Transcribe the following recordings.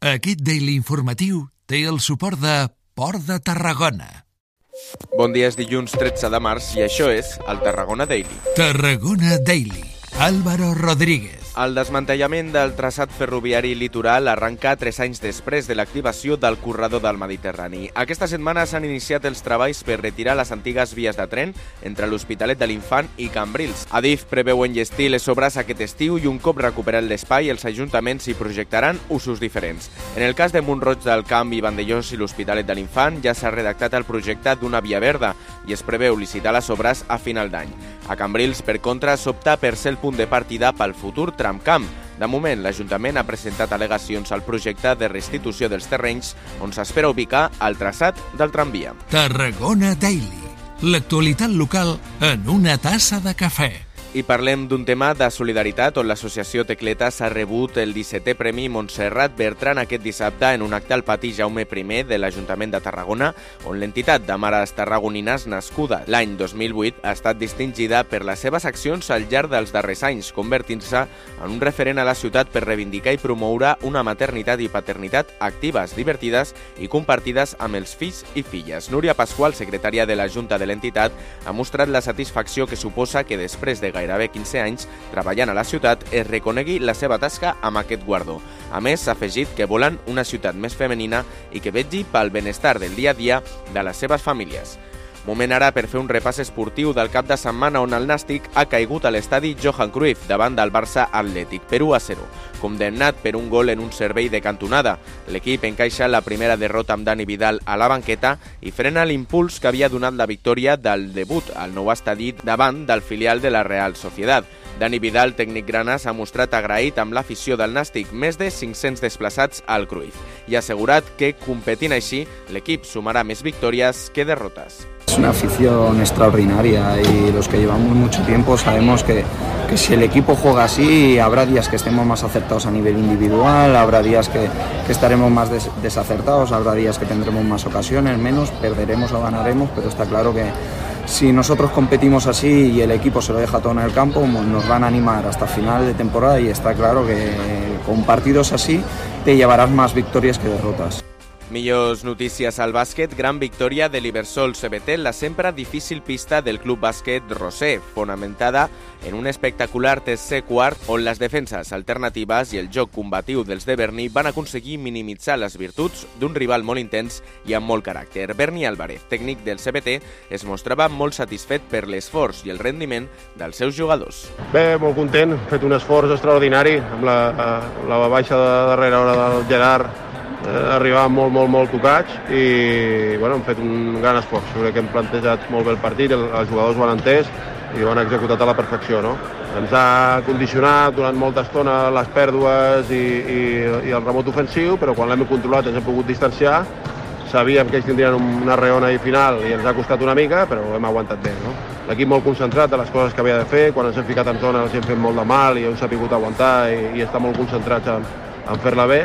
Aquest Daily Informatiu té el suport de Port de Tarragona. Bon dia, és dilluns 13 de març i això és el Tarragona Daily. Tarragona Daily. Álvaro Rodríguez. El desmantellament del traçat ferroviari litoral arranca tres anys després de l'activació del corredor del Mediterrani. Aquesta setmana s'han iniciat els treballs per retirar les antigues vies de tren entre l'Hospitalet de l'Infant i Cambrils. Adif preveu enllestir les obres aquest estiu i un cop recuperat l'espai, els ajuntaments hi projectaran usos diferents. En el cas de Montroig del Camp i Vandellós i l'Hospitalet de l'Infant ja s'ha redactat el projecte d'una via verda i es preveu licitar les obres a final d'any. A Cambrils, per contra, s'opta per ser el punt de partida pel futur tramcamp. De moment, l'Ajuntament ha presentat al·legacions al projecte de restitució dels terrenys on s'espera ubicar el traçat del tramvia. Tarragona Daily. L'actualitat local en una tassa de cafè. I parlem d'un tema de solidaritat on l'associació Tecletes ha rebut el 17è Premi Montserrat Bertran aquest dissabte en un acte al pati Jaume I de l'Ajuntament de Tarragona, on l'entitat de mares tarragonines nascuda l'any 2008 ha estat distingida per les seves accions al llarg dels darrers anys, convertint-se en un referent a la ciutat per reivindicar i promoure una maternitat i paternitat actives, divertides i compartides amb els fills i filles. Núria Pasqual, secretària de la Junta de l'entitat, ha mostrat la satisfacció que suposa que després de gairebé 15 anys treballant a la ciutat es reconegui la seva tasca amb aquest guardó. A més, s'ha afegit que volen una ciutat més femenina i que vegi pel benestar del dia a dia de les seves famílies. Moment ara per fer un repàs esportiu del cap de setmana on el Nàstic ha caigut a l'estadi Johan Cruyff davant del Barça Atlètic per 1 a 0, condemnat per un gol en un servei de cantonada. L'equip encaixa la primera derrota amb Dani Vidal a la banqueta i frena l'impuls que havia donat la victòria del debut al nou estadi davant del filial de la Real Sociedad. Dani Vidal, tècnic grana, s'ha mostrat agraït amb l'afició del Nàstic, més de 500 desplaçats al Cruyff, i ha assegurat que, competint així, l'equip sumarà més victòries que derrotes. Es una afición extraordinaria y los que llevamos mucho tiempo sabemos que, que, si el equipo juega así habrá días que estemos más acertados a nivel individual, habrá días que, que estaremos más des, desacertados, habrá días que tendremos más ocasiones, menos, perderemos o ganaremos, pero está claro que si nosotros competimos así y el equipo se lo deja todo en el campo, nos van a animar hasta final de temporada y está claro que con partidos así te llevarás más victorias que derrotas. Millors notícies al bàsquet, gran victòria de l'Ibersol CBT la sempre difícil pista del club bàsquet Rosé, fonamentada en un espectacular tercer quart on les defenses alternatives i el joc combatiu dels de Berni van aconseguir minimitzar les virtuts d'un rival molt intens i amb molt caràcter. Berni Álvarez, tècnic del CBT, es mostrava molt satisfet per l'esforç i el rendiment dels seus jugadors. Bé, molt content, fet un esforç extraordinari amb la, la baixa de darrera hora del Gerard eh, arribàvem molt, molt, molt tocats i bueno, hem fet un gran esforç. Crec que hem plantejat molt bé el partit, el, els jugadors ho han entès i ho han executat a la perfecció. No? Ens ha condicionat durant molta estona les pèrdues i, i, i el remot ofensiu, però quan l'hem controlat ens hem pogut distanciar. Sabíem que ells tindrien una reona i final i ens ha costat una mica, però hem aguantat bé. No? L'equip molt concentrat a les coses que havia de fer, quan ens hem ficat en zona els hem fet molt de mal i hem sabut aguantar i, i estar molt concentrats en, en fer-la bé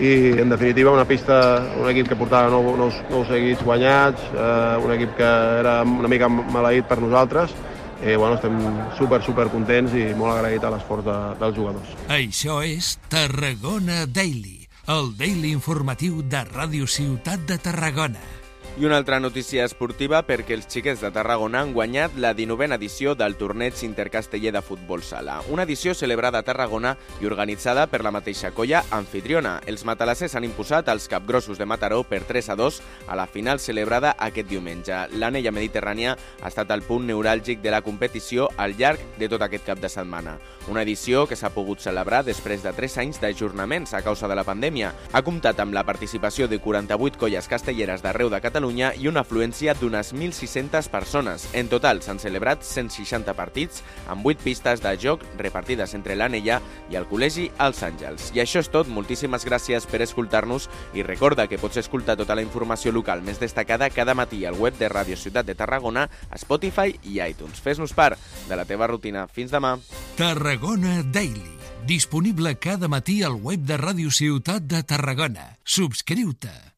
i en definitiva una pista, un equip que portava nou, nous, nous seguits guanyats, eh, un equip que era una mica maleït per nosaltres, i bueno, estem super, super contents i molt agraït a l'esforç de, dels jugadors. Això és Tarragona Daily, el daily informatiu de Ràdio Ciutat de Tarragona. I una altra notícia esportiva perquè els xiquets de Tarragona han guanyat la 19a edició del torneig intercasteller de futbol sala. Una edició celebrada a Tarragona i organitzada per la mateixa colla anfitriona. Els matalassers han imposat els capgrossos de Mataró per 3 a 2 a la final celebrada aquest diumenge. L'anella mediterrània ha estat el punt neuràlgic de la competició al llarg de tot aquest cap de setmana. Una edició que s'ha pogut celebrar després de 3 anys d'ajornaments a causa de la pandèmia. Ha comptat amb la participació de 48 colles castelleres d'arreu de Catalunya Catalunya i una afluència d'unes 1.600 persones. En total s'han celebrat 160 partits amb 8 pistes de joc repartides entre l'Anella i el Col·legi Els Àngels. I això és tot, moltíssimes gràcies per escoltar-nos i recorda que pots escoltar tota la informació local més destacada cada matí al web de Ràdio Ciutat de Tarragona, a Spotify i iTunes. Fes-nos part de la teva rutina. Fins demà. Tarragona Daily. Disponible cada matí al web de Ràdio Ciutat de Tarragona. Subscriu-te.